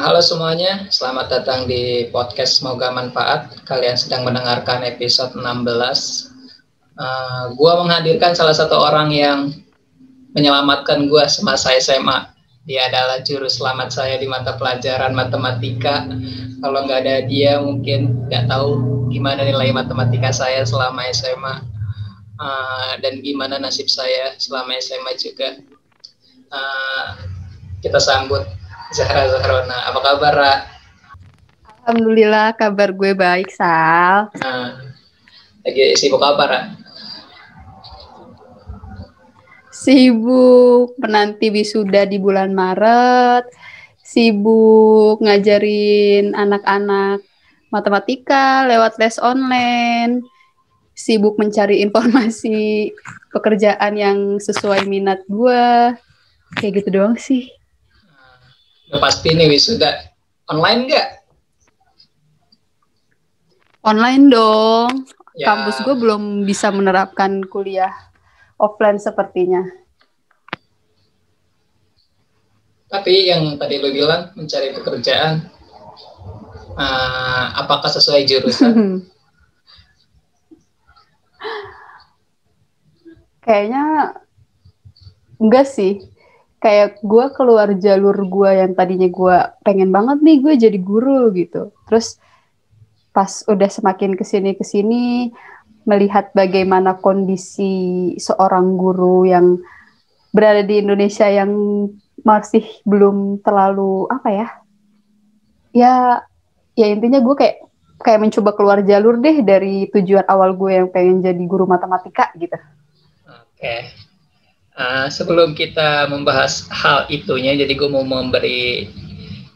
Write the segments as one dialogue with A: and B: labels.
A: halo semuanya, selamat datang di podcast Semoga Manfaat. Kalian sedang mendengarkan episode 16. Uh, gua menghadirkan salah satu orang yang menyelamatkan gua semasa SMA. Dia adalah juru selamat saya di mata pelajaran matematika. Kalau nggak ada dia, mungkin nggak tahu gimana nilai matematika saya selama SMA. Uh, dan gimana nasib saya selama SMA juga. Uh, kita sambut Zahra Zahrona. Apa kabar, Ra?
B: Alhamdulillah, kabar gue baik, Sal. Nah,
A: lagi sibuk apa, Ra?
B: Sibuk menanti wisuda di bulan Maret, sibuk ngajarin anak-anak matematika lewat les online, sibuk mencari informasi pekerjaan yang sesuai minat gue. Kayak gitu doang sih.
A: Udah pasti nih wisuda. Online nggak?
B: Online dong. Ya. Kampus gue belum bisa menerapkan kuliah offline sepertinya.
A: Tapi yang tadi lo bilang mencari pekerjaan, uh, apakah sesuai jurusan?
B: Kayaknya enggak sih kayak gue keluar jalur gue yang tadinya gue pengen banget nih gue jadi guru gitu terus pas udah semakin ke sini ke sini melihat bagaimana kondisi seorang guru yang berada di Indonesia yang masih belum terlalu apa ya ya ya intinya gue kayak kayak mencoba keluar jalur deh dari tujuan awal gue yang pengen jadi guru matematika gitu.
A: Oke, Uh, sebelum kita membahas hal itunya, jadi gue mau memberi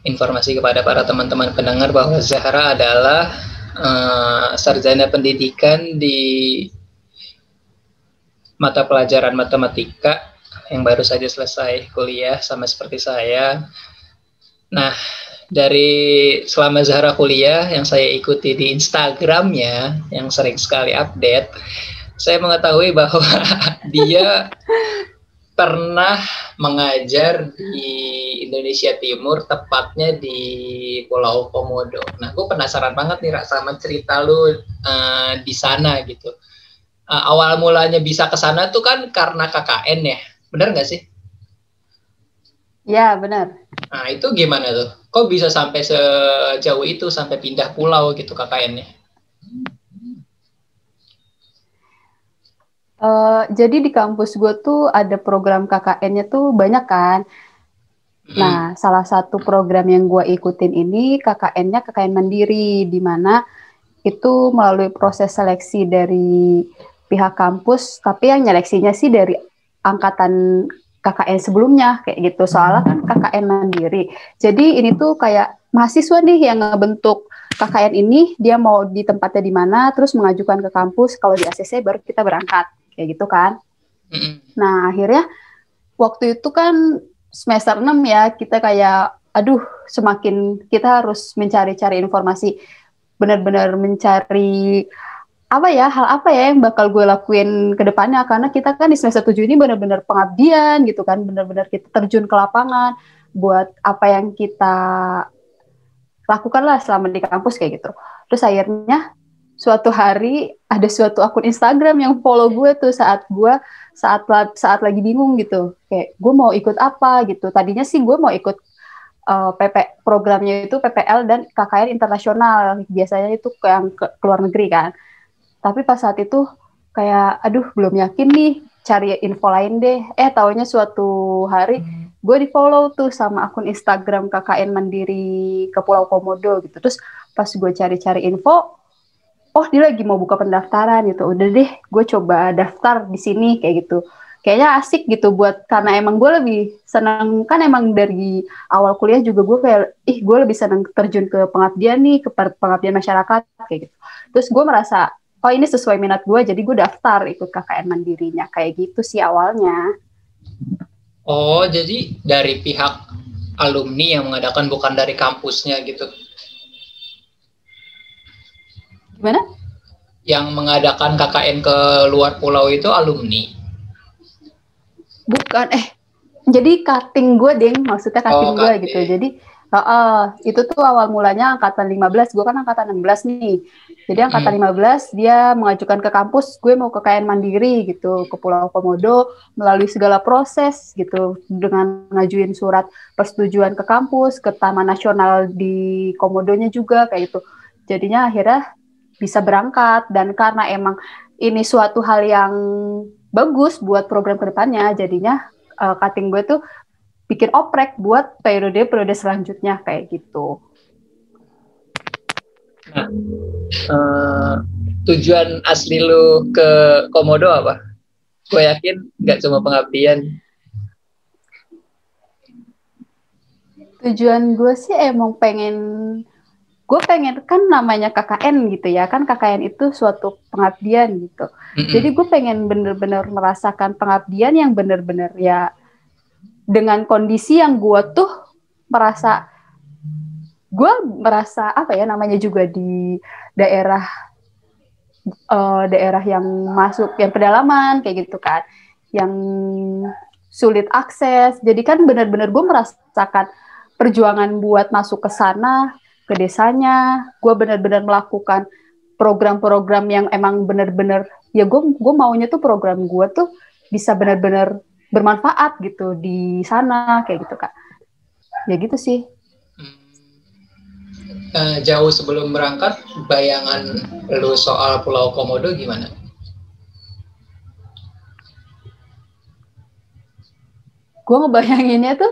A: informasi kepada para teman-teman pendengar bahwa Zahra adalah uh, sarjana pendidikan di mata pelajaran matematika yang baru saja selesai kuliah sama seperti saya. Nah, dari selama Zahra kuliah yang saya ikuti di Instagramnya yang sering sekali update, saya mengetahui bahwa dia pernah mengajar di Indonesia Timur, tepatnya di Pulau Komodo. Nah, gue penasaran banget nih Rak, sama cerita lu uh, di sana gitu. Uh, awal mulanya bisa ke sana tuh kan karena KKN ya, benar nggak sih?
B: Ya, benar.
A: Nah, itu gimana tuh? Kok bisa sampai sejauh itu, sampai pindah pulau gitu KKN-nya?
B: Uh, jadi di kampus gue tuh ada program KKN-nya tuh banyak kan. Hmm. Nah, salah satu program yang gue ikutin ini KKN-nya KKN Mandiri, di mana itu melalui proses seleksi dari pihak kampus, tapi yang nyeleksinya sih dari angkatan KKN sebelumnya kayak gitu. Soalnya kan KKN Mandiri. Jadi ini tuh kayak mahasiswa nih yang ngebentuk KKN ini, dia mau di tempatnya di mana, terus mengajukan ke kampus. Kalau di ACC baru kita berangkat kayak gitu kan. Mm-hmm. Nah, akhirnya waktu itu kan semester 6 ya, kita kayak aduh, semakin kita harus mencari-cari informasi, benar-benar mencari apa ya hal apa ya yang bakal gue lakuin ke depannya karena kita kan di semester 7 ini benar-benar pengabdian gitu kan benar-benar kita terjun ke lapangan buat apa yang kita lakukan lah selama di kampus kayak gitu terus akhirnya suatu hari ada suatu akun Instagram yang follow gue tuh saat gue saat saat lagi bingung gitu. Kayak gue mau ikut apa? gitu. Tadinya sih gue mau ikut uh, eh, PP programnya itu PPL dan KKN internasional. Biasanya itu yang ke, ke luar negeri kan. Tapi pas saat itu kayak aduh belum yakin nih cari info lain deh. Eh taunya suatu hari gue di follow tuh sama akun Instagram KKN Mandiri ke Pulau Komodo gitu. Terus pas gue cari-cari info oh dia lagi mau buka pendaftaran gitu. Udah deh gue coba daftar di sini kayak gitu. Kayaknya asik gitu buat karena emang gue lebih senang kan emang dari awal kuliah juga gue kayak ih gue lebih senang terjun ke pengabdian nih ke pengabdian masyarakat kayak gitu. Terus gue merasa oh ini sesuai minat gue jadi gue daftar ikut KKN mandirinya kayak gitu sih awalnya.
A: Oh jadi dari pihak alumni yang mengadakan bukan dari kampusnya gitu
B: Gimana?
A: Yang mengadakan KKN ke luar pulau itu alumni.
B: Bukan, eh jadi cutting gue deng, maksudnya cutting oh, gue gitu. Jadi Uh, uh, itu tuh awal mulanya angkatan 15, gue kan angkatan 16 nih. Jadi angkatan hmm. 15 dia mengajukan ke kampus, gue mau ke KN Mandiri gitu, ke Pulau Komodo melalui segala proses gitu dengan ngajuin surat persetujuan ke kampus, ke Taman Nasional di Komodonya juga kayak gitu. Jadinya akhirnya bisa berangkat dan karena emang ini suatu hal yang bagus buat program ke depannya, jadinya uh, cutting gue tuh bikin oprek buat periode-periode selanjutnya kayak gitu.
A: Nah, uh, tujuan asli lu ke Komodo apa? Gue yakin nggak cuma pengabdian.
B: Tujuan gue sih emang pengen, gue pengen kan namanya KKN gitu ya, kan KKN itu suatu pengabdian gitu. Mm -hmm. Jadi gue pengen bener-bener merasakan pengabdian yang bener-bener ya dengan kondisi yang gue tuh merasa gue merasa apa ya namanya juga di daerah uh, daerah yang masuk yang pedalaman kayak gitu kan yang sulit akses jadi kan benar-benar gue merasakan perjuangan buat masuk ke sana ke desanya. Gue benar-benar melakukan program-program yang emang benar-benar ya gue gue maunya tuh program gue tuh bisa benar-benar bermanfaat gitu di sana kayak gitu kak. Ya gitu sih.
A: Nah, jauh sebelum berangkat bayangan lu soal Pulau Komodo gimana?
B: Gue ngebayanginnya tuh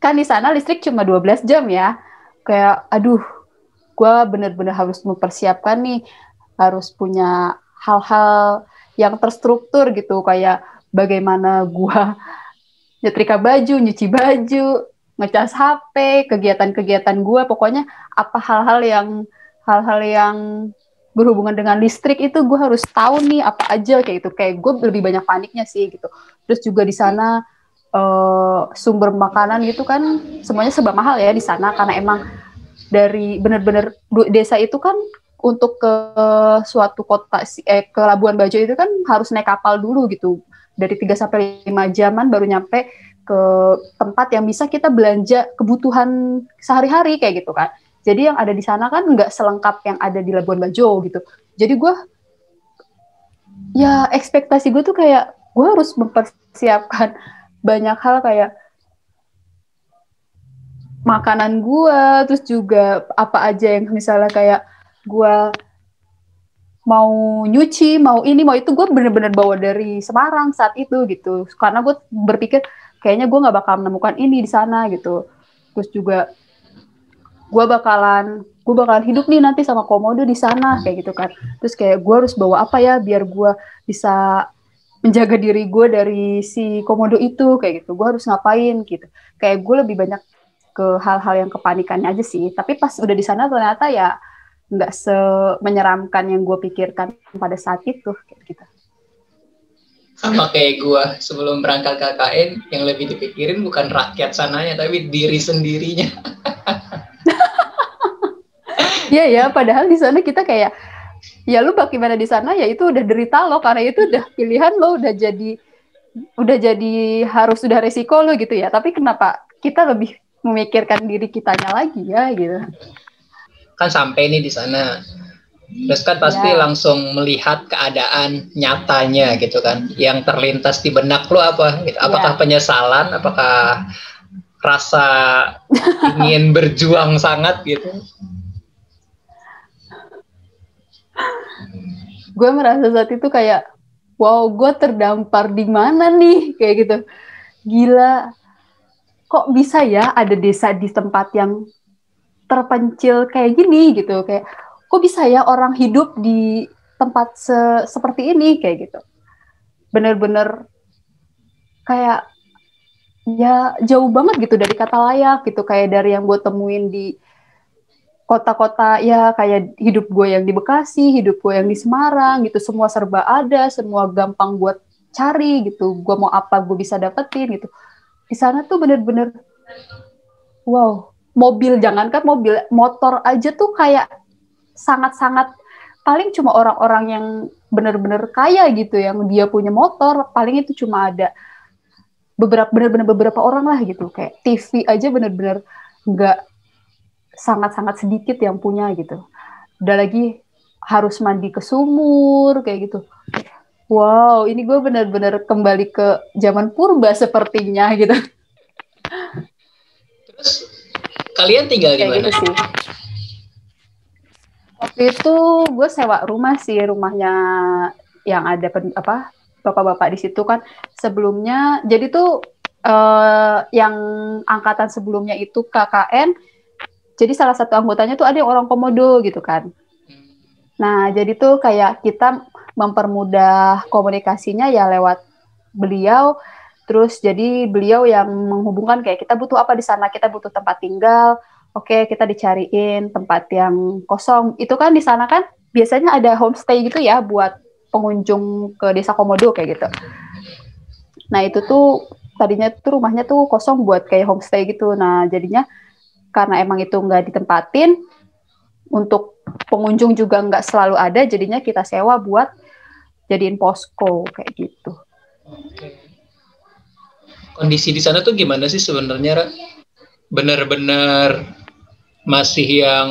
B: kan di sana listrik cuma 12 jam ya kayak aduh gue bener-bener harus mempersiapkan nih harus punya hal-hal yang terstruktur gitu kayak bagaimana gua nyetrika baju, nyuci baju, ngecas HP, kegiatan-kegiatan gua, pokoknya apa hal-hal yang hal-hal yang berhubungan dengan listrik itu gue harus tahu nih apa aja kayak gitu. Kayak gue lebih banyak paniknya sih gitu. Terus juga di sana uh, sumber makanan gitu kan semuanya serba mahal ya di sana karena emang dari bener-bener desa itu kan untuk ke suatu kota eh, ke Labuan Bajo itu kan harus naik kapal dulu gitu dari 3 sampai 5 jaman baru nyampe ke tempat yang bisa kita belanja kebutuhan sehari-hari kayak gitu kan. Jadi yang ada di sana kan nggak selengkap yang ada di Labuan Bajo gitu. Jadi gue ya ekspektasi gue tuh kayak gue harus mempersiapkan banyak hal kayak makanan gue, terus juga apa aja yang misalnya kayak gue mau nyuci, mau ini, mau itu, gue bener-bener bawa dari Semarang saat itu gitu. Karena gue berpikir kayaknya gue nggak bakal menemukan ini di sana gitu. Terus juga gue bakalan gue bakalan hidup nih nanti sama komodo di sana kayak gitu kan. Terus kayak gue harus bawa apa ya biar gue bisa menjaga diri gue dari si komodo itu kayak gitu. Gue harus ngapain gitu. Kayak gue lebih banyak ke hal-hal yang kepanikannya aja sih. Tapi pas udah di sana ternyata ya nggak semenyeramkan yang gue pikirkan pada saat itu kayak gitu
A: sama kayak gue sebelum berangkat KKN yang lebih dipikirin bukan rakyat sananya tapi diri sendirinya
B: Iya ya padahal di sana kita kayak ya lu bagaimana di sana? Ya itu udah derita lo karena itu udah pilihan lo udah jadi udah jadi harus sudah resiko lo gitu ya. Tapi kenapa kita lebih memikirkan diri kitanya lagi ya gitu?
A: Kan sampai nih di sana. Terus kan pasti ya. langsung melihat keadaan nyatanya gitu kan. Yang terlintas di benak lo apa? Gitu. Apakah ya. penyesalan? Apakah rasa ingin berjuang sangat gitu
B: gue merasa saat itu kayak wow gue terdampar di mana nih? Kayak gitu. Gila. Kok bisa ya ada desa di tempat yang terpencil kayak gini gitu? Kayak kok bisa ya orang hidup di tempat se seperti ini? Kayak gitu. Bener-bener kayak ya jauh banget gitu dari kata layak gitu. Kayak dari yang gue temuin di kota-kota ya kayak hidup gue yang di Bekasi, hidup gue yang di Semarang gitu, semua serba ada, semua gampang buat cari gitu, gue mau apa gue bisa dapetin gitu. Di sana tuh bener-bener wow, mobil jangankan mobil motor aja tuh kayak sangat-sangat paling cuma orang-orang yang benar-benar kaya gitu yang dia punya motor paling itu cuma ada beberapa benar-benar beberapa orang lah gitu. Kayak TV aja benar-benar nggak sangat-sangat sedikit yang punya gitu. Udah lagi harus mandi ke sumur kayak gitu. Wow, ini gue benar-benar kembali ke zaman purba sepertinya gitu.
A: Terus kalian tinggal di mana? Gitu sih.
B: Waktu itu gue sewa rumah sih, rumahnya yang ada pen, apa bapak-bapak di situ kan sebelumnya. Jadi tuh uh, yang angkatan sebelumnya itu KKN jadi salah satu anggotanya tuh ada yang orang komodo gitu kan. Nah, jadi tuh kayak kita mempermudah komunikasinya ya lewat beliau. Terus jadi beliau yang menghubungkan kayak kita butuh apa di sana, kita butuh tempat tinggal. Oke, kita dicariin tempat yang kosong. Itu kan di sana kan biasanya ada homestay gitu ya buat pengunjung ke desa Komodo kayak gitu. Nah, itu tuh tadinya tuh rumahnya tuh kosong buat kayak homestay gitu. Nah, jadinya karena emang itu nggak ditempatin untuk pengunjung juga nggak selalu ada jadinya kita sewa buat jadiin posko kayak gitu. Oke.
A: Kondisi di sana tuh gimana sih sebenarnya? Bener-bener masih yang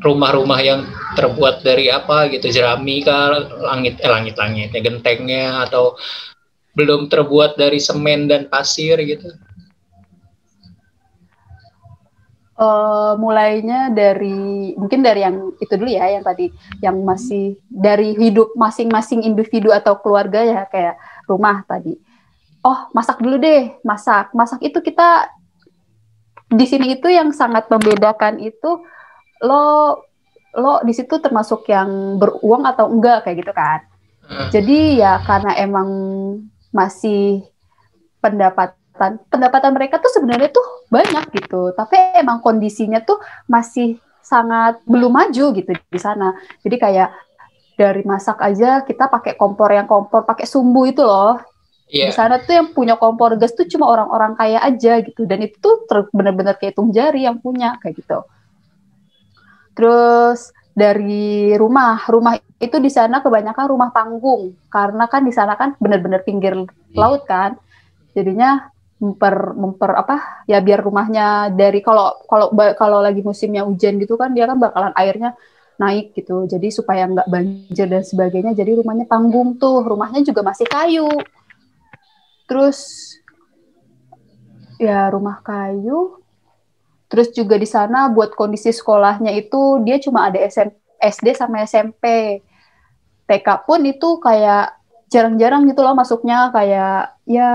A: rumah-rumah yang terbuat dari apa gitu jerami kah langit eh langit langitnya gentengnya atau belum terbuat dari semen dan pasir gitu
B: uh, mulainya dari mungkin dari yang itu dulu ya yang tadi yang masih dari hidup masing-masing individu atau keluarga ya kayak rumah tadi. Oh, masak dulu deh, masak. Masak itu kita di sini itu yang sangat membedakan itu lo lo di situ termasuk yang beruang atau enggak kayak gitu kan. Hmm. Jadi ya karena emang masih pendapat pendapatan pendapatan mereka tuh sebenarnya tuh banyak gitu. Tapi emang kondisinya tuh masih sangat belum maju gitu di sana. Jadi kayak dari masak aja kita pakai kompor yang kompor pakai sumbu itu loh. Yeah. di sana tuh yang punya kompor gas tuh cuma orang-orang kaya aja gitu. Dan itu tuh benar-benar kayak hitung jari yang punya kayak gitu. Terus dari rumah rumah itu di sana kebanyakan rumah panggung. Karena kan di sana kan benar-benar pinggir laut kan. Jadinya memper memper apa ya biar rumahnya dari kalau kalau kalau lagi musimnya hujan gitu kan dia kan bakalan airnya naik gitu. Jadi supaya nggak banjir dan sebagainya jadi rumahnya panggung tuh. Rumahnya juga masih kayu. Terus ya rumah kayu. Terus juga di sana buat kondisi sekolahnya itu dia cuma ada SM, SD sama SMP TK pun itu kayak jarang-jarang gitu loh masuknya. Kayak ya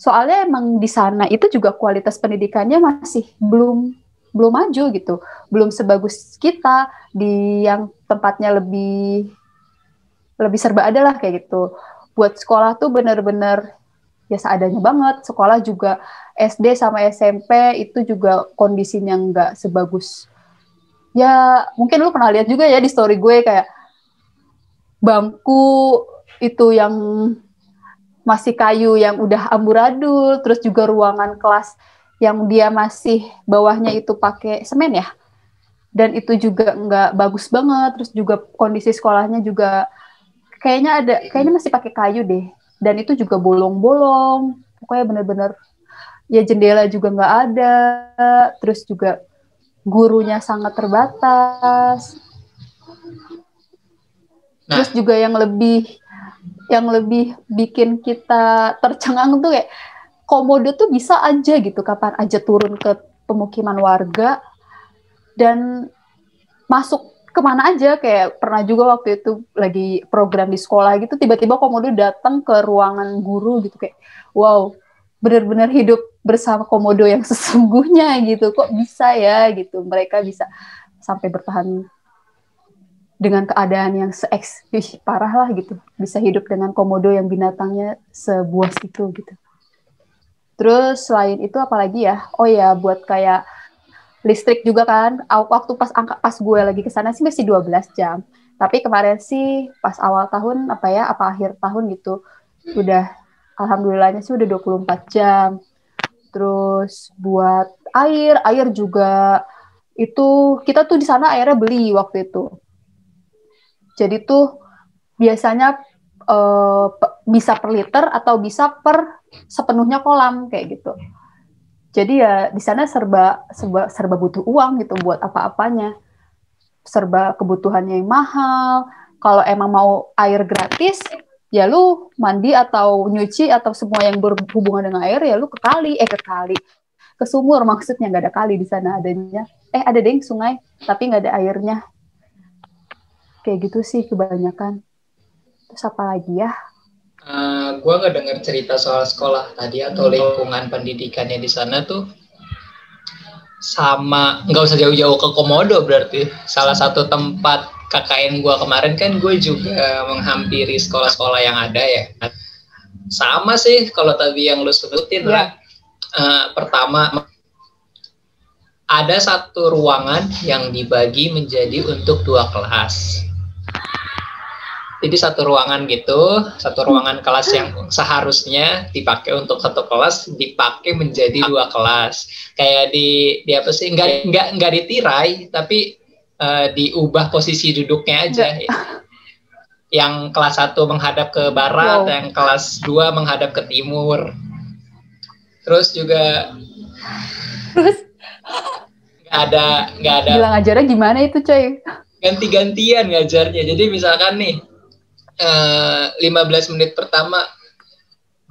B: soalnya emang di sana itu juga kualitas pendidikannya masih belum belum maju gitu. Belum sebagus kita di yang tempatnya lebih lebih serba ada lah kayak gitu. Buat sekolah tuh bener-bener ya seadanya banget. Sekolah juga SD sama SMP itu juga kondisinya nggak sebagus. Ya mungkin lu pernah lihat juga ya di story gue kayak bangku itu yang masih kayu yang udah amburadul, terus juga ruangan kelas yang dia masih bawahnya itu pakai semen ya. Dan itu juga nggak bagus banget, terus juga kondisi sekolahnya juga kayaknya ada, kayaknya masih pakai kayu deh. Dan itu juga bolong-bolong, pokoknya bener-bener ya jendela juga nggak ada, terus juga gurunya sangat terbatas. Nah. Terus juga yang lebih yang lebih bikin kita tercengang tuh kayak komodo tuh bisa aja gitu kapan aja turun ke pemukiman warga dan masuk ke mana aja. Kayak pernah juga waktu itu lagi program di sekolah gitu tiba-tiba komodo datang ke ruangan guru gitu kayak wow benar-benar hidup bersama komodo yang sesungguhnya gitu kok bisa ya? Gitu mereka bisa sampai bertahan dengan keadaan yang se parah lah gitu. Bisa hidup dengan komodo yang binatangnya sebuas itu gitu. Terus selain itu apalagi ya? Oh ya buat kayak listrik juga kan. Waktu pas angka pas gue lagi ke sana sih masih 12 jam. Tapi kemarin sih pas awal tahun apa ya apa akhir tahun gitu udah alhamdulillahnya sih udah 24 jam. Terus buat air air juga. Itu kita tuh di sana airnya beli waktu itu jadi tuh biasanya uh, bisa per liter atau bisa per sepenuhnya kolam kayak gitu. jadi ya di sana serba serba serba butuh uang gitu buat apa-apanya. Serba kebutuhannya yang mahal. Kalau emang mau air gratis ya lu mandi atau nyuci atau semua yang berhubungan dengan air ya lu ke kali. Eh ke kali. Ke sumur maksudnya nggak ada kali di sana adanya. Eh ada deh sungai tapi nggak ada airnya kayak gitu sih kebanyakan. Terus apa lagi ya?
A: Uh, eh, gue nggak dengar cerita soal sekolah tadi atau lingkungan pendidikannya di sana tuh sama nggak usah jauh-jauh ke Komodo berarti. Salah satu tempat KKN gue kemarin kan gue juga menghampiri sekolah-sekolah yang ada ya. Sama sih kalau tadi yang lu sebutin ya. Uh, pertama ada satu ruangan yang dibagi menjadi untuk dua kelas. Jadi satu ruangan gitu, satu ruangan kelas yang seharusnya dipakai untuk satu kelas dipakai menjadi dua kelas. Kayak di di apa sih? Enggak enggak enggak ditirai, tapi uh, diubah posisi duduknya aja. Yang kelas satu menghadap ke barat, wow. yang kelas dua menghadap ke timur terus juga terus nggak ada nggak ada
B: bilang ngajarnya gimana itu coy
A: ganti-gantian ngajarnya jadi misalkan nih uh, eh, 15 menit pertama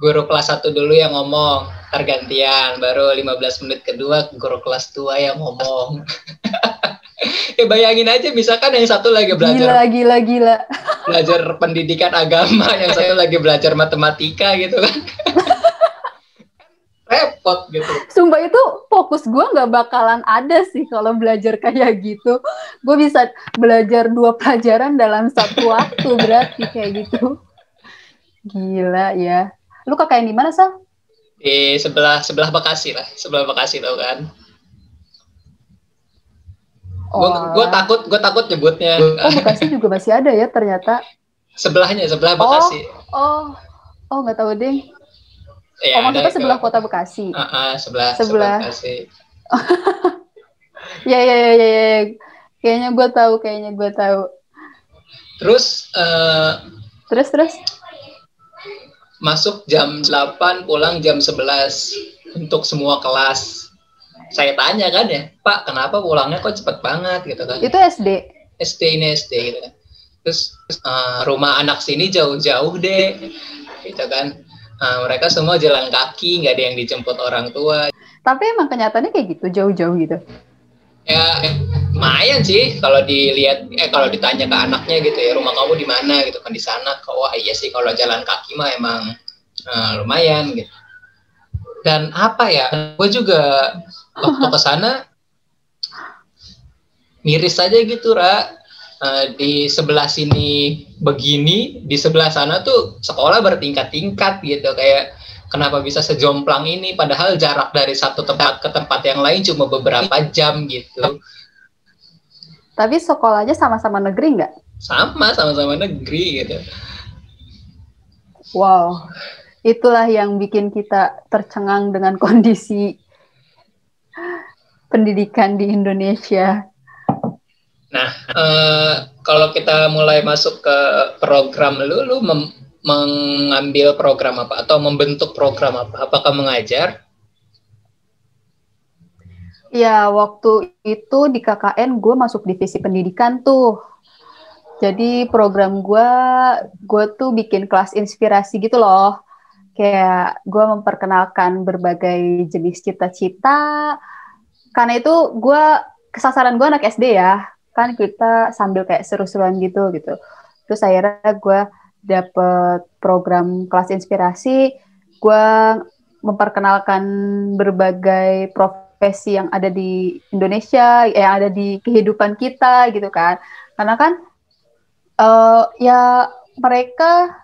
A: guru kelas satu dulu yang ngomong tergantian baru 15 menit kedua guru kelas 2 yang ngomong. Ya bayangin aja misalkan yang satu lagi belajar
B: gila gila gila.
A: belajar pendidikan agama yang satu lagi belajar matematika gitu kan repot gitu.
B: Sumpah itu fokus gue nggak bakalan ada sih kalau belajar kayak gitu. Gue bisa belajar dua pelajaran dalam satu waktu berarti kayak gitu. Gila ya. Lu kakak yang di mana sah?
A: Di sebelah sebelah Bekasi lah, sebelah Bekasi tau kan. Oh. Gue takut gue takut nyebutnya.
B: Oh Bekasi juga masih ada ya ternyata.
A: Sebelahnya sebelah Bekasi.
B: Oh oh oh nggak tahu deh. Ya, oh maksudnya sebelah ke, kota Bekasi.
A: Uh, uh, sebelah sebelah, Bekasi.
B: ya, ya ya ya ya. Kayaknya gue tahu, kayaknya gue tahu.
A: Terus uh,
B: terus terus
A: masuk jam 8, pulang jam 11 untuk semua kelas. Saya tanya kan ya, Pak, kenapa pulangnya kok cepet banget gitu kan?
B: Itu SD.
A: SD ini SD gitu kan. Terus uh, rumah anak sini jauh-jauh deh, gitu kan Nah, mereka semua jalan kaki, nggak ada yang dijemput orang tua.
B: Tapi emang kenyataannya kayak gitu, jauh-jauh gitu.
A: Ya, lumayan sih kalau dilihat, eh kalau ditanya ke anaknya gitu ya, rumah kamu di mana gitu kan di sana. Kok wah iya sih kalau jalan kaki mah emang uh, lumayan gitu. Dan apa ya, gue juga waktu ke sana miris aja gitu, Ra uh, di sebelah sini begini, di sebelah sana tuh sekolah bertingkat-tingkat gitu kayak kenapa bisa sejomplang ini padahal jarak dari satu tempat ke tempat yang lain cuma beberapa jam gitu.
B: Tapi sekolahnya sama-sama negeri nggak?
A: Sama, sama-sama negeri gitu.
B: Wow, itulah yang bikin kita tercengang dengan kondisi pendidikan di Indonesia.
A: Nah, uh, kalau kita mulai masuk ke program lu, lu mengambil program apa atau membentuk program apa? Apakah mengajar?
B: Ya, waktu itu di KKN gue masuk divisi pendidikan tuh. Jadi program gue, gue tuh bikin kelas inspirasi gitu loh. Kayak gue memperkenalkan berbagai jenis cita-cita. Karena itu gue, kesasaran gue anak SD ya kan kita sambil kayak seru-seruan gitu gitu. Terus akhirnya gue dapet program kelas inspirasi gue memperkenalkan berbagai profesi yang ada di Indonesia yang ada di kehidupan kita gitu kan. Karena kan uh, ya mereka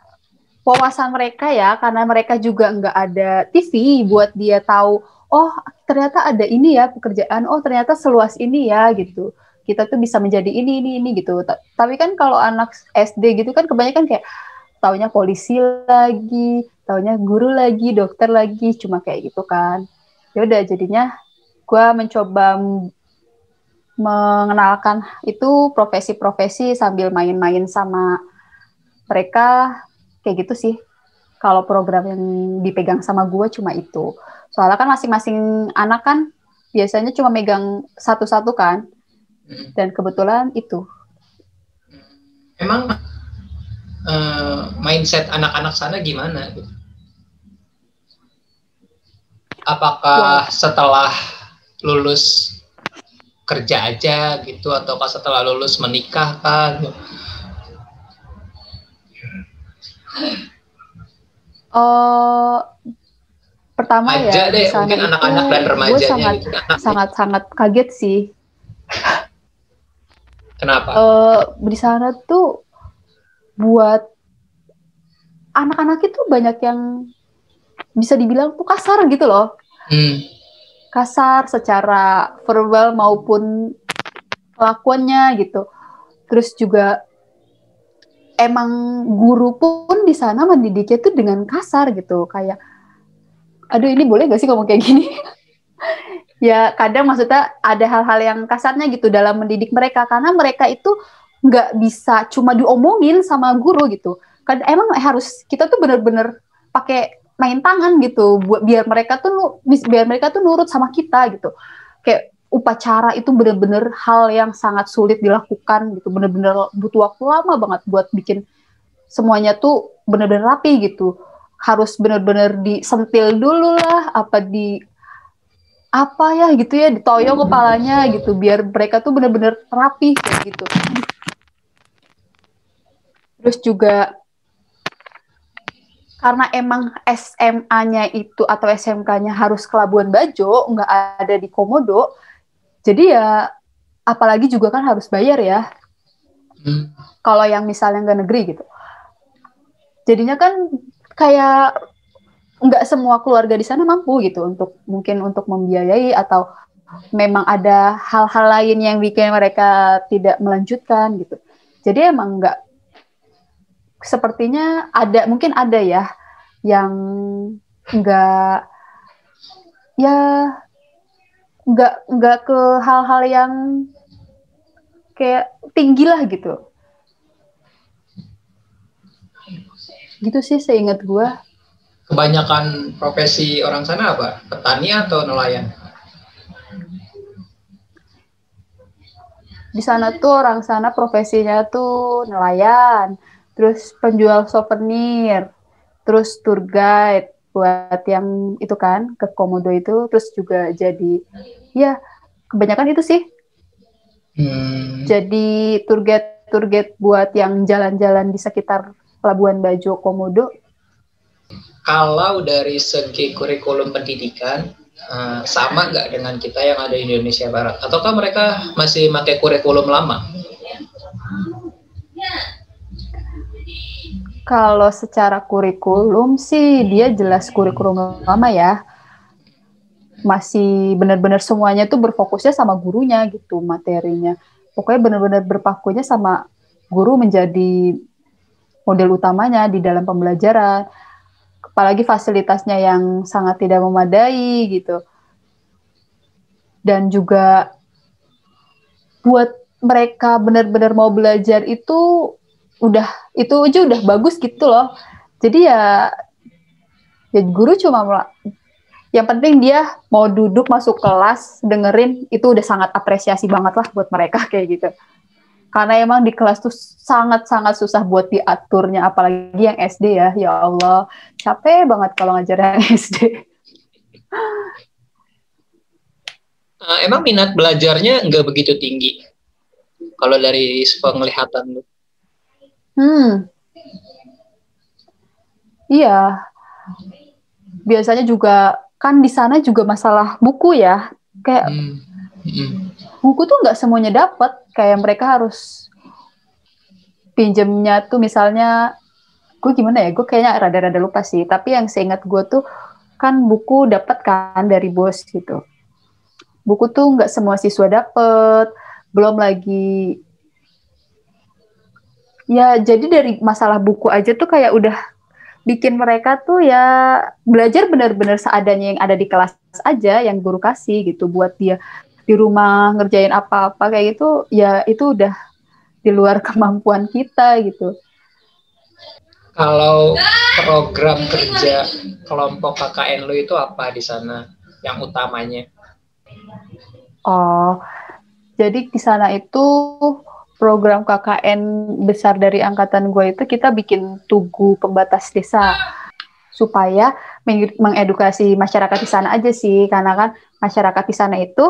B: wawasan mereka ya karena mereka juga nggak ada TV buat dia tahu oh ternyata ada ini ya pekerjaan oh ternyata seluas ini ya gitu kita tuh bisa menjadi ini ini ini gitu. Tapi kan kalau anak SD gitu kan kebanyakan kayak taunya polisi lagi, taunya guru lagi, dokter lagi, cuma kayak gitu kan. Ya udah jadinya gue mencoba mengenalkan itu profesi-profesi sambil main-main sama mereka kayak gitu sih. kalau program yang dipegang sama gue cuma itu soalnya kan masing-masing anak kan biasanya cuma megang satu-satu kan. Dan kebetulan itu.
A: Emang uh, mindset anak-anak sana gimana apakah setelah lulus kerja aja gitu? Ataukah setelah lulus menikah kan
B: Uh, pertama
A: Aja
B: ya
A: deh, mungkin anak-anak dan remaja
B: sangat
A: gitu.
B: sangat sangat kaget sih
A: kenapa?
B: Uh, di sana tuh buat anak-anak itu banyak yang bisa dibilang tuh kasar gitu loh. Hmm. kasar secara verbal maupun kelakuannya gitu. Terus juga emang guru pun di sana mendidiknya tuh dengan kasar gitu. Kayak aduh ini boleh gak sih ngomong kayak gini ya kadang maksudnya ada hal-hal yang kasarnya gitu dalam mendidik mereka. Karena mereka itu nggak bisa cuma diomongin sama guru gitu. Kan emang harus kita tuh bener-bener pakai main tangan gitu buat biar mereka tuh biar mereka tuh nurut sama kita gitu. Kayak upacara itu bener-bener hal yang sangat sulit dilakukan gitu. Bener-bener butuh waktu lama banget buat bikin semuanya tuh bener-bener rapi gitu. Harus bener-bener disentil dulu lah apa di apa ya gitu ya ditoyong kepalanya gitu biar mereka tuh bener-bener rapi kayak gitu terus juga karena emang SMA-nya itu atau SMK-nya harus ke Labuan Bajo, nggak ada di Komodo, jadi ya apalagi juga kan harus bayar ya. Hmm. Kalau yang misalnya nggak negeri gitu. Jadinya kan kayak nggak semua keluarga di sana mampu gitu untuk mungkin untuk membiayai atau memang ada hal-hal lain yang bikin mereka tidak melanjutkan gitu. Jadi emang nggak sepertinya ada mungkin ada ya yang nggak ya nggak nggak ke hal-hal yang kayak tinggi lah gitu gitu sih seingat gue
A: kebanyakan profesi orang sana apa? Petani atau nelayan?
B: Di sana tuh orang sana profesinya tuh nelayan terus penjual souvenir terus tour guide buat yang itu kan ke komodo itu terus juga jadi ya kebanyakan itu sih. Hmm. jadi tour guide tour guide buat yang jalan-jalan di sekitar Labuan Bajo Komodo
A: kalau dari segi kurikulum pendidikan uh, sama nggak dengan kita yang ada di Indonesia Barat ataukah mereka masih pakai kurikulum lama
B: kalau secara kurikulum sih dia jelas kurikulum lama ya. Masih benar-benar semuanya tuh berfokusnya sama gurunya gitu materinya. Pokoknya benar-benar berpakunya sama guru menjadi model utamanya di dalam pembelajaran. Apalagi fasilitasnya yang sangat tidak memadai gitu. Dan juga buat mereka benar-benar mau belajar itu udah itu aja udah bagus gitu loh jadi ya ya guru cuma yang penting dia mau duduk masuk kelas dengerin itu udah sangat apresiasi banget lah buat mereka kayak gitu karena emang di kelas tuh sangat-sangat susah buat diaturnya apalagi yang SD ya ya Allah capek banget kalau ngajar yang SD
A: uh, emang minat belajarnya nggak begitu tinggi kalau dari penglihatan lu
B: Hmm. Iya. Biasanya juga kan di sana juga masalah buku ya. Kayak hmm. Hmm. Buku tuh nggak semuanya dapat. Kayak mereka harus pinjemnya tuh misalnya gue gimana ya? Gue kayaknya rada-rada lupa sih. Tapi yang seingat gue tuh kan buku dapat kan dari bos gitu. Buku tuh nggak semua siswa dapat. Belum lagi ya jadi dari masalah buku aja tuh kayak udah bikin mereka tuh ya belajar benar-benar seadanya yang ada di kelas aja yang guru kasih gitu buat dia di rumah ngerjain apa-apa kayak gitu ya itu udah di luar kemampuan kita gitu.
A: Kalau program kerja kelompok KKN lu itu apa di sana yang utamanya?
B: Oh, jadi di sana itu program KKN besar dari angkatan gue itu kita bikin tugu pembatas desa supaya mengedukasi masyarakat di sana aja sih karena kan masyarakat di sana itu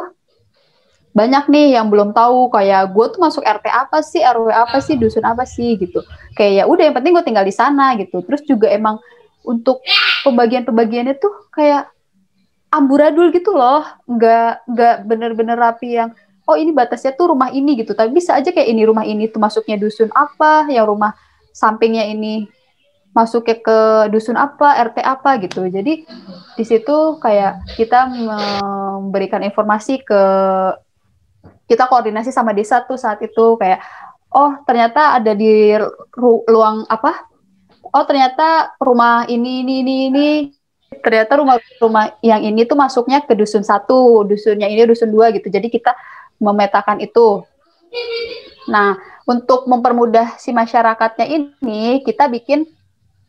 B: banyak nih yang belum tahu kayak gue tuh masuk RT apa sih RW apa sih dusun apa sih gitu. Kayak ya udah yang penting gue tinggal di sana gitu. Terus juga emang untuk pembagian-pembagiannya tuh kayak amburadul gitu loh. Nggak nggak bener-bener rapi yang oh ini batasnya tuh rumah ini gitu. Tapi bisa aja kayak ini rumah ini tuh masuknya dusun apa yang rumah sampingnya ini masuknya ke dusun apa RT apa gitu. Jadi di situ kayak kita memberikan informasi ke kita koordinasi sama desa tuh saat itu kayak oh ternyata ada di ru luang apa? Oh ternyata rumah ini ini ini ini. Ternyata rumah-rumah yang ini tuh masuknya ke dusun satu dusunnya ini dusun dua gitu. Jadi kita memetakan itu. Nah untuk mempermudah si masyarakatnya ini kita bikin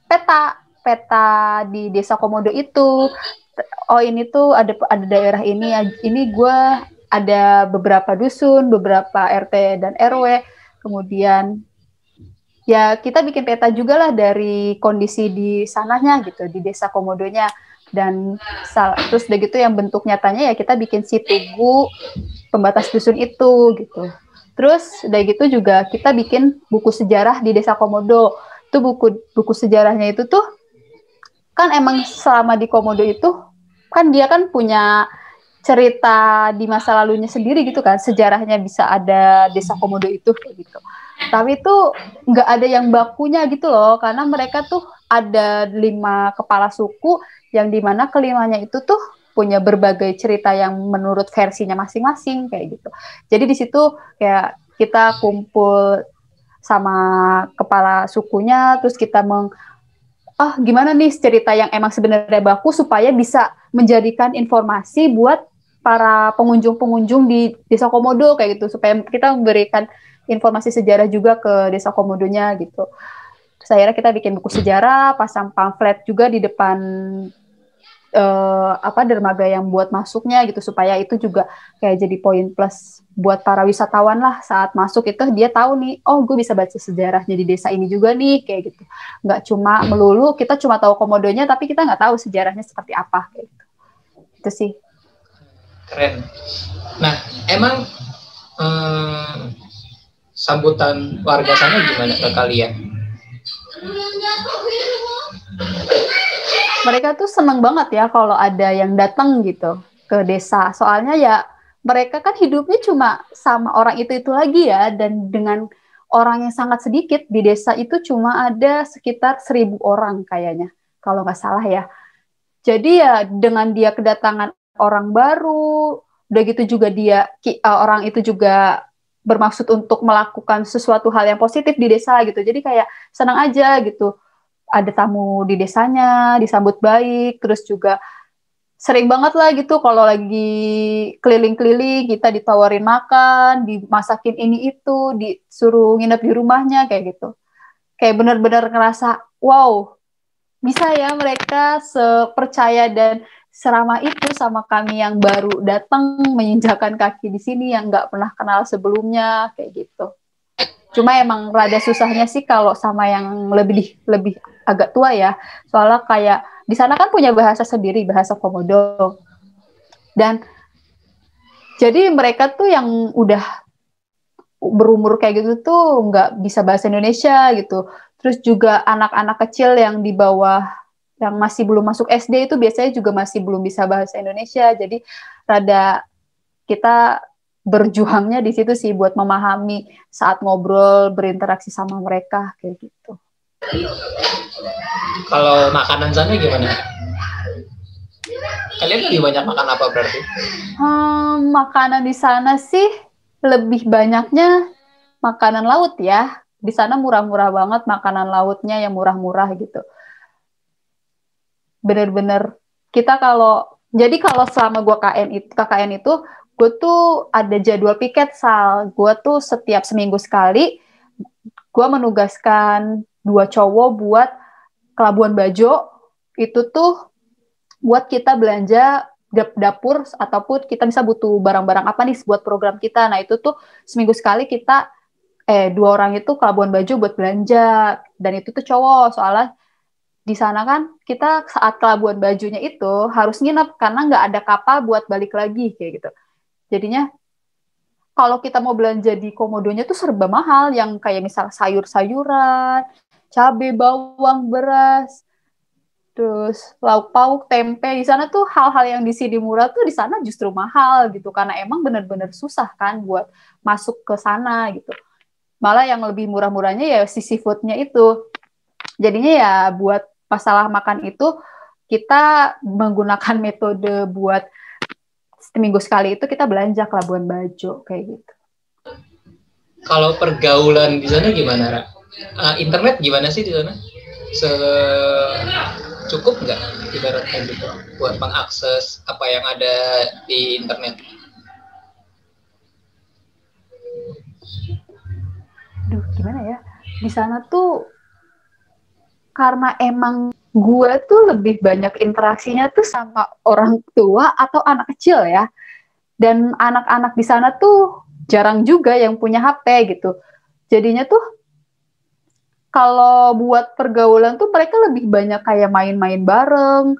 B: peta peta di desa komodo itu. Oh ini tuh ada ada daerah ini ini gue ada beberapa dusun, beberapa RT dan RW, kemudian ya kita bikin peta juga lah dari kondisi di sananya gitu, di desa Komodonya dan terus udah gitu yang bentuk nyatanya ya kita bikin si tugu pembatas dusun itu gitu. Terus udah gitu juga kita bikin buku sejarah di desa Komodo. Itu buku buku sejarahnya itu tuh kan emang selama di Komodo itu kan dia kan punya cerita di masa lalunya sendiri gitu kan sejarahnya bisa ada desa komodo itu gitu. Tapi itu nggak ada yang bakunya gitu loh karena mereka tuh ada lima kepala suku yang di mana kelimanya itu tuh punya berbagai cerita yang menurut versinya masing-masing kayak gitu. Jadi di situ kayak kita kumpul sama kepala sukunya terus kita meng ah gimana nih cerita yang emang sebenarnya baku supaya bisa menjadikan informasi buat para pengunjung-pengunjung di Desa Komodo kayak gitu supaya kita memberikan informasi sejarah juga ke Desa Komodonya gitu. Terus akhirnya kita bikin buku sejarah, pasang pamflet juga di depan uh, apa dermaga yang buat masuknya gitu supaya itu juga kayak jadi poin plus buat para wisatawan lah saat masuk itu. Dia tahu nih oh gue bisa baca sejarahnya di desa ini juga nih kayak gitu. Nggak cuma melulu kita cuma tahu komodonya tapi kita nggak tahu sejarahnya seperti apa kayak gitu. Itu sih
A: Keren. Nah, emang hmm, sambutan warga sana gimana ke kalian?
B: Mereka tuh seneng banget ya kalau ada yang datang gitu ke desa. Soalnya ya mereka kan hidupnya cuma sama orang itu-itu lagi ya dan dengan orang yang sangat sedikit di desa itu cuma ada sekitar seribu orang kayaknya kalau nggak salah ya. Jadi ya dengan dia kedatangan orang baru, udah gitu juga dia uh, orang itu juga bermaksud untuk melakukan sesuatu hal yang positif di desa gitu. Jadi kayak senang aja gitu. Ada tamu di desanya, disambut baik, terus juga sering banget lah gitu kalau lagi keliling-keliling kita ditawarin makan, dimasakin ini itu, disuruh nginep di rumahnya kayak gitu. Kayak benar-benar ngerasa wow, bisa ya mereka sepercaya dan serama itu sama kami yang baru datang menginjakan kaki di sini yang nggak pernah kenal sebelumnya kayak gitu. Cuma emang rada susahnya sih kalau sama yang lebih lebih agak tua ya. Soalnya kayak di sana kan punya bahasa sendiri, bahasa Komodo. Dan jadi mereka tuh yang udah berumur kayak gitu tuh nggak bisa bahasa Indonesia gitu. Terus juga anak-anak kecil yang di bawah yang masih belum masuk SD itu biasanya juga masih belum bisa bahasa Indonesia. Jadi rada kita berjuangnya di situ sih buat memahami saat ngobrol, berinteraksi sama mereka kayak gitu.
A: Kalau makanan sana gimana? Kalian lebih banyak makan apa berarti?
B: Hmm, makanan di sana sih lebih banyaknya makanan laut ya. Di sana murah-murah banget makanan lautnya yang murah-murah gitu bener-bener kita kalau jadi kalau selama gue KN itu KKN itu gue tuh ada jadwal piket sal. Gue tuh setiap seminggu sekali gue menugaskan dua cowok buat Labuan Bajo. Itu tuh buat kita belanja dapur ataupun kita bisa butuh barang-barang apa nih buat program kita. Nah itu tuh seminggu sekali kita eh dua orang itu ke Bajo buat belanja. Dan itu tuh cowok soalnya di sana kan kita saat ke Labuan Bajunya itu harus nginep karena nggak ada kapal buat balik lagi kayak gitu. Jadinya kalau kita mau belanja di komodonya tuh serba mahal yang kayak misal sayur-sayuran, cabai, bawang, beras, terus lauk pauk, tempe di sana tuh hal-hal yang di sini murah tuh di sana justru mahal gitu karena emang bener-bener susah kan buat masuk ke sana gitu malah yang lebih murah-murahnya ya si seafoodnya itu jadinya ya buat masalah makan itu kita menggunakan metode buat seminggu sekali itu kita belanja ke Labuan Bajo kayak gitu.
A: Kalau pergaulan di sana gimana, Ra? Uh, internet gimana sih di sana? Se cukup nggak ibaratnya gitu buat mengakses apa yang ada di internet?
B: Duh, gimana ya? Di sana tuh karena emang gue tuh lebih banyak interaksinya tuh sama orang tua atau anak kecil ya. Dan anak-anak di sana tuh jarang juga yang punya HP gitu. Jadinya tuh kalau buat pergaulan tuh mereka lebih banyak kayak main-main bareng,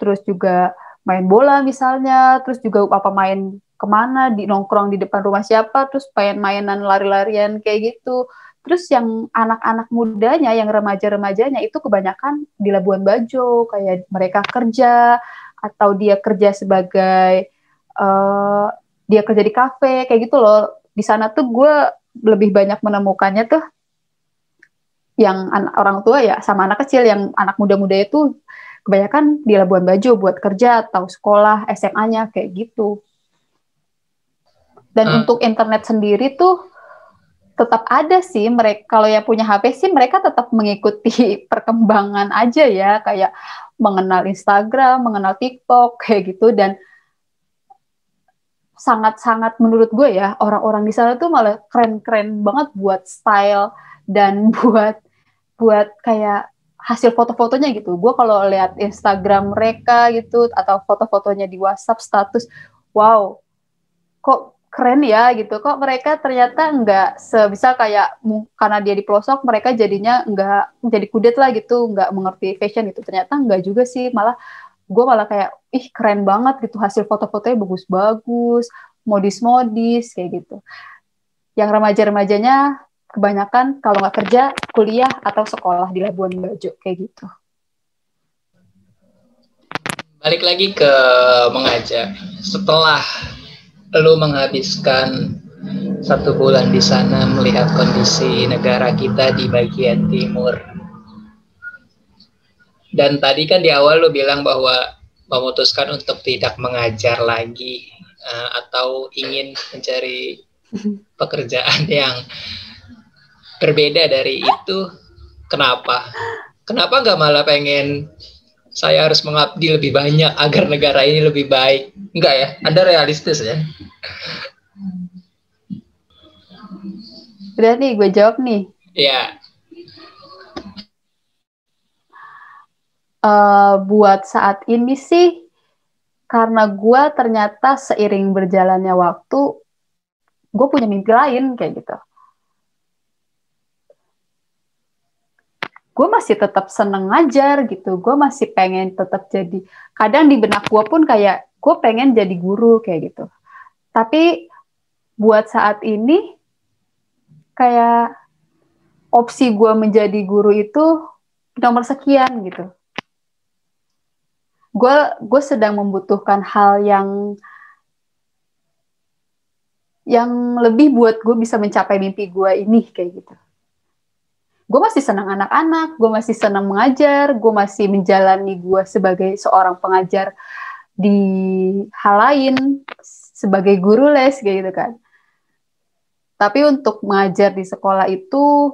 B: terus juga main bola misalnya, terus juga apa main ke mana di nongkrong di depan rumah siapa terus main mainan lari-larian kayak gitu terus yang anak-anak mudanya yang remaja-remajanya itu kebanyakan di Labuan Bajo kayak mereka kerja atau dia kerja sebagai uh, dia kerja di kafe kayak gitu loh di sana tuh gue lebih banyak menemukannya tuh yang anak, orang tua ya sama anak kecil yang anak muda-muda itu kebanyakan di Labuan Bajo buat kerja atau sekolah SMA-nya kayak gitu. Dan hmm. untuk internet sendiri tuh tetap ada sih mereka kalau yang punya HP sih mereka tetap mengikuti perkembangan aja ya kayak mengenal Instagram, mengenal TikTok kayak gitu dan sangat-sangat menurut gue ya orang-orang di sana tuh malah keren-keren banget buat style dan buat buat kayak hasil foto-fotonya gitu. Gue kalau lihat Instagram mereka gitu atau foto-fotonya di WhatsApp status, wow, kok keren ya gitu. Kok mereka ternyata nggak sebisa kayak karena dia di pelosok mereka jadinya nggak jadi kudet lah gitu. Nggak mengerti fashion gitu. Ternyata nggak juga sih. Malah gue malah kayak ih keren banget gitu. Hasil foto-fotonya bagus-bagus modis-modis kayak gitu. Yang remaja-remajanya kebanyakan kalau nggak kerja kuliah atau sekolah di Labuan Bajo kayak gitu.
A: Balik lagi ke mengajar setelah lu menghabiskan satu bulan di sana melihat kondisi negara kita di bagian timur. Dan tadi kan di awal lu bilang bahwa memutuskan untuk tidak mengajar lagi uh, atau ingin mencari pekerjaan yang berbeda dari itu. Kenapa? Kenapa nggak malah pengen saya harus mengabdi lebih banyak agar negara ini lebih baik. Enggak ya, Anda realistis ya.
B: Udah nih, gue jawab nih.
A: Iya.
B: Uh, buat saat ini sih, karena gue ternyata seiring berjalannya waktu, gue punya mimpi lain kayak gitu. Gue masih tetap seneng ngajar gitu. Gue masih pengen tetap jadi kadang di benak gue pun kayak gue pengen jadi guru kayak gitu. Tapi buat saat ini kayak opsi gue menjadi guru itu nomor sekian gitu. Gue gue sedang membutuhkan hal yang yang lebih buat gue bisa mencapai mimpi gue ini kayak gitu gue masih senang anak-anak, gue masih senang mengajar, gue masih menjalani gue sebagai seorang pengajar di hal lain sebagai guru les kayak gitu kan. Tapi untuk mengajar di sekolah itu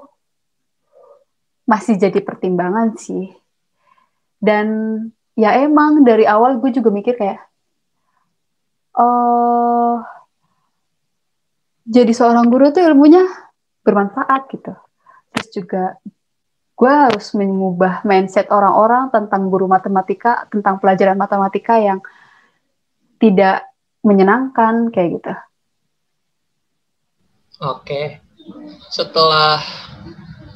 B: masih jadi pertimbangan sih. Dan ya emang dari awal gue juga mikir kayak, oh, jadi seorang guru tuh ilmunya bermanfaat gitu juga gue harus mengubah mindset orang-orang tentang guru matematika, tentang pelajaran matematika yang tidak menyenangkan kayak gitu.
A: Oke, setelah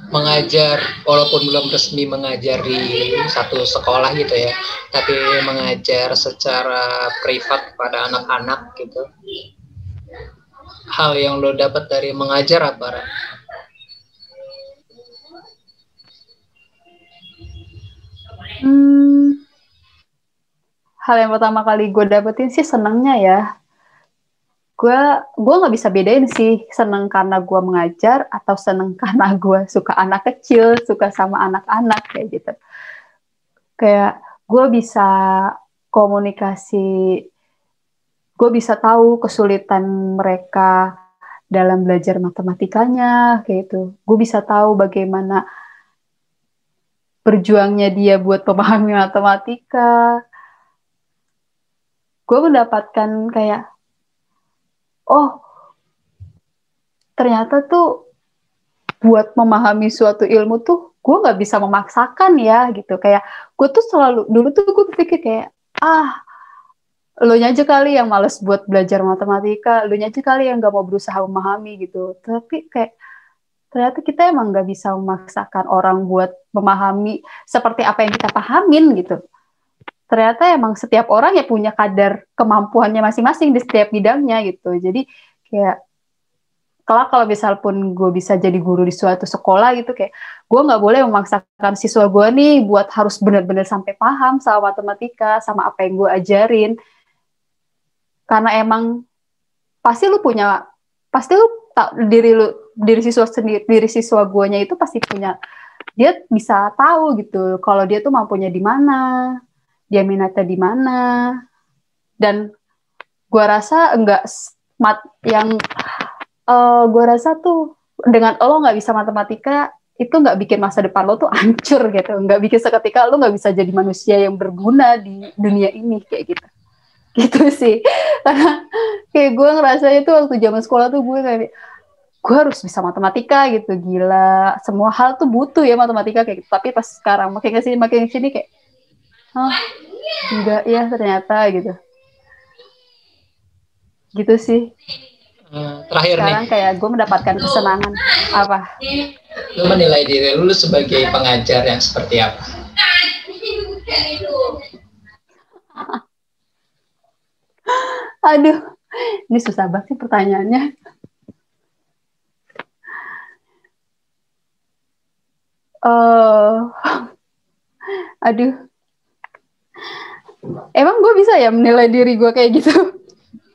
A: mengajar walaupun belum resmi mengajar di satu sekolah gitu ya tapi mengajar secara privat pada anak-anak gitu. Hal yang lo dapat dari mengajar apa
B: Hmm, hal yang pertama kali gue dapetin sih senengnya ya. Gue gue nggak bisa bedain sih seneng karena gue mengajar atau seneng karena gue suka anak kecil suka sama anak-anak kayak gitu. Kayak gue bisa komunikasi gue bisa tahu kesulitan mereka dalam belajar matematikanya kayak itu gue bisa tahu bagaimana berjuangnya dia buat memahami matematika. Gue mendapatkan kayak oh ternyata tuh buat memahami suatu ilmu tuh gue nggak bisa memaksakan ya gitu. Kayak gue tuh selalu dulu tuh gue pikir kayak ah lo aja kali yang males buat belajar matematika lo aja kali yang nggak mau berusaha memahami gitu. Tapi kayak ternyata kita emang nggak bisa memaksakan orang buat memahami seperti apa yang kita pahamin gitu ternyata emang setiap orang ya punya kadar kemampuannya masing-masing di setiap bidangnya gitu. Jadi kayak kalau kalau misal pun gue bisa jadi guru di suatu sekolah gitu kayak gue nggak boleh memaksakan siswa gue nih buat harus benar-benar sampai paham sama matematika sama apa yang gue ajarin karena emang pasti lu punya pasti lu tak diri lu diri siswa sendiri diri siswa guanya itu pasti punya dia bisa tahu gitu kalau dia tuh mampunya di mana dia minatnya di mana. Dan gue rasa enggak mat yang uh, gue rasa tuh dengan lo nggak bisa matematika itu nggak bikin masa depan lo tuh hancur gitu. Nggak bikin seketika lo nggak bisa jadi manusia yang berguna di dunia ini kayak gitu. Gitu sih. Karena kayak gue ngerasa itu waktu zaman sekolah tuh gue kayak gue harus bisa matematika gitu gila. Semua hal tuh butuh ya matematika kayak gitu. Tapi pas sekarang makin ke sini makin ke sini kayak oh enggak ya ternyata gitu. Gitu sih.
A: Hmm, terakhir
B: sekarang
A: nih.
B: kayak gue mendapatkan kesenangan. Apa?
A: Lu menilai diri lu sebagai pengajar yang seperti apa?
B: Aduh ini susah banget sih pertanyaannya uh, aduh Emang gue bisa ya menilai diri gue kayak gitu?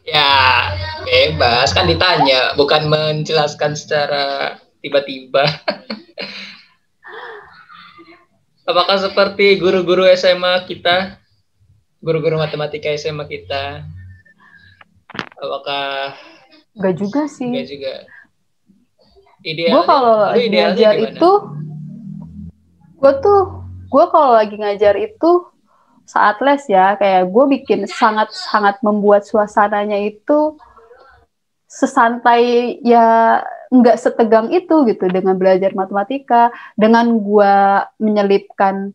A: Ya, bebas kan ditanya, bukan menjelaskan secara tiba-tiba. Apakah seperti guru-guru SMA kita, guru-guru matematika SMA kita? Apakah
B: Gak juga sih.
A: Gak juga.
B: Idealnya, gue kalau lagi ngajar itu, gue tuh, gue kalau lagi ngajar itu saat les ya kayak gue bikin sangat sangat membuat suasananya itu sesantai ya nggak setegang itu gitu dengan belajar matematika dengan gue menyelipkan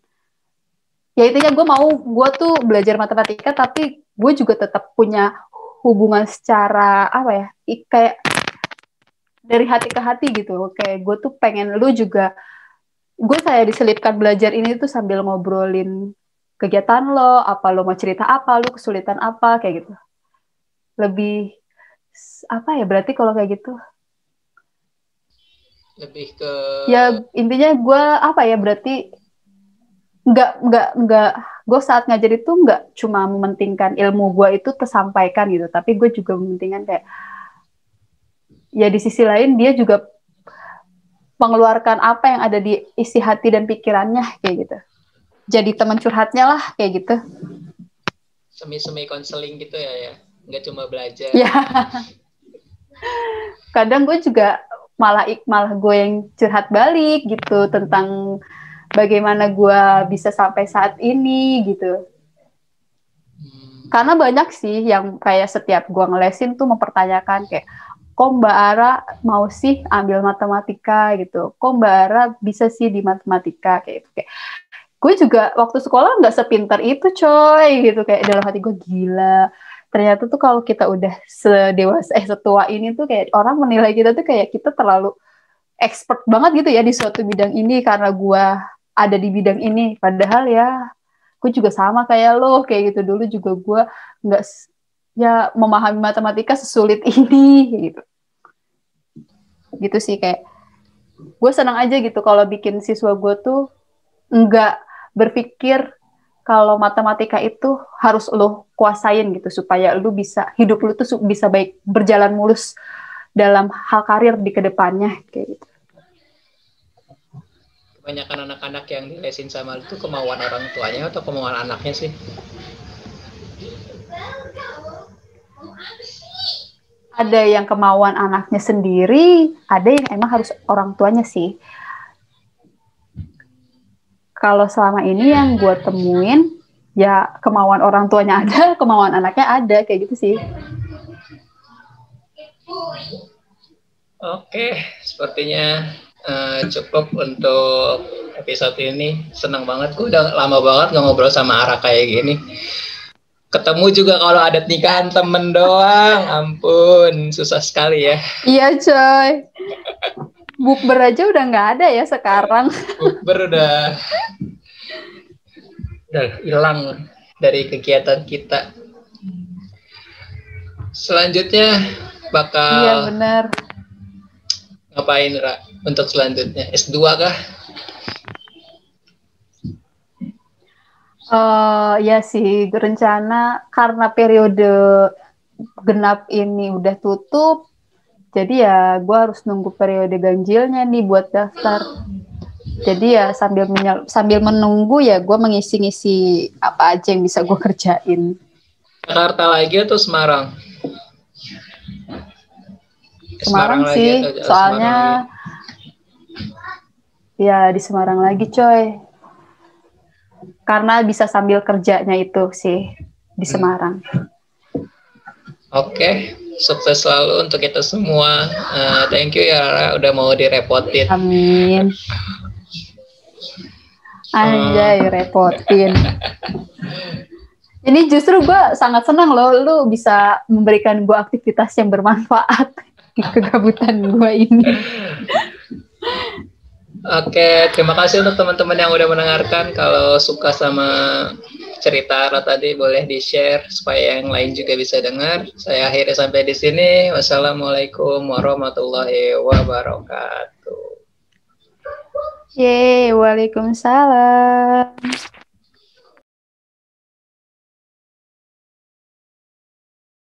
B: ya intinya gue mau gue tuh belajar matematika tapi gue juga tetap punya hubungan secara apa ya kayak dari hati ke hati gitu. Kayak gue tuh pengen lu juga gue saya diselipkan belajar ini tuh sambil ngobrolin kegiatan lo, apa lo mau cerita apa, lo kesulitan apa, kayak gitu. Lebih apa ya berarti kalau kayak gitu?
A: Lebih ke
B: ya intinya gue apa ya berarti nggak nggak nggak gue saat ngajar itu nggak cuma mementingkan ilmu gue itu tersampaikan gitu, tapi gue juga mementingkan kayak ya di sisi lain dia juga mengeluarkan apa yang ada di isi hati dan pikirannya kayak gitu. Jadi teman curhatnya lah kayak gitu.
A: Semi-semi konseling gitu ya ya. Nggak cuma belajar.
B: Ya kadang gue juga malah malah gue yang curhat balik gitu tentang bagaimana gue bisa sampai saat ini gitu. Hmm. karena banyak sih yang kayak setiap gue ngelesin tuh mempertanyakan kayak kok Mbak Ara mau sih ambil matematika gitu, kok Mbak Ara bisa sih di matematika? Kayak gitu. Kayak, gue juga waktu sekolah nggak sepintar itu coy gitu. Kayak dalam hati gue gila ternyata tuh kalau kita udah sedewasa eh setua ini tuh kayak orang menilai kita tuh kayak kita terlalu expert banget gitu ya di suatu bidang ini karena gue ada di bidang ini. Padahal ya gue juga sama kayak lo kayak gitu. Dulu juga gue nggak ya memahami matematika sesulit ini gitu gitu sih kayak gue senang aja gitu kalau bikin siswa gue tuh nggak berpikir kalau matematika itu harus lo kuasain gitu supaya lo bisa hidup lo tuh bisa baik berjalan mulus dalam hal karir di ke depannya kayak gitu.
A: Kebanyakan anak-anak yang dilesin sama itu kemauan orang tuanya atau kemauan anaknya sih?
B: Ada yang kemauan anaknya sendiri, ada yang emang harus orang tuanya sih. Kalau selama ini yang gue temuin, ya kemauan orang tuanya ada, kemauan anaknya ada, kayak gitu sih.
A: Oke, sepertinya uh, cukup untuk episode ini. Senang banget, gue udah lama banget ngobrol sama Ara kayak gini ketemu juga kalau ada nikahan temen doang. Ampun susah sekali ya.
B: Iya coy. Bukber aja udah nggak ada ya sekarang.
A: Bukber udah udah hilang dari kegiatan kita. Selanjutnya bakal
B: iya benar
A: ngapain Ra? Untuk selanjutnya S2 kah
B: Uh, ya sih, rencana karena periode genap ini udah tutup, jadi ya gue harus nunggu periode ganjilnya nih buat daftar. Jadi ya sambil menyel, sambil menunggu ya gue mengisi-ngisi apa aja yang bisa gue kerjain.
A: Jakarta lagi atau Semarang?
B: Semarang, Semarang sih, soalnya Semarang ya di Semarang lagi coy karena bisa sambil kerjanya itu sih di hmm. Semarang.
A: Oke, okay. sukses selalu untuk kita semua. Uh, thank you ya Rara, udah mau direpotin.
B: Amin. Anjay, uh. repotin. Ini justru gue sangat senang loh, lu bisa memberikan gue aktivitas yang bermanfaat di kegabutan gue ini.
A: Oke, terima kasih untuk teman-teman yang udah mendengarkan. Kalau suka sama cerita Ara tadi boleh di-share supaya yang lain juga bisa dengar. Saya akhiri sampai di sini. Wassalamualaikum warahmatullahi wabarakatuh.
B: Yeay, waalaikumsalam.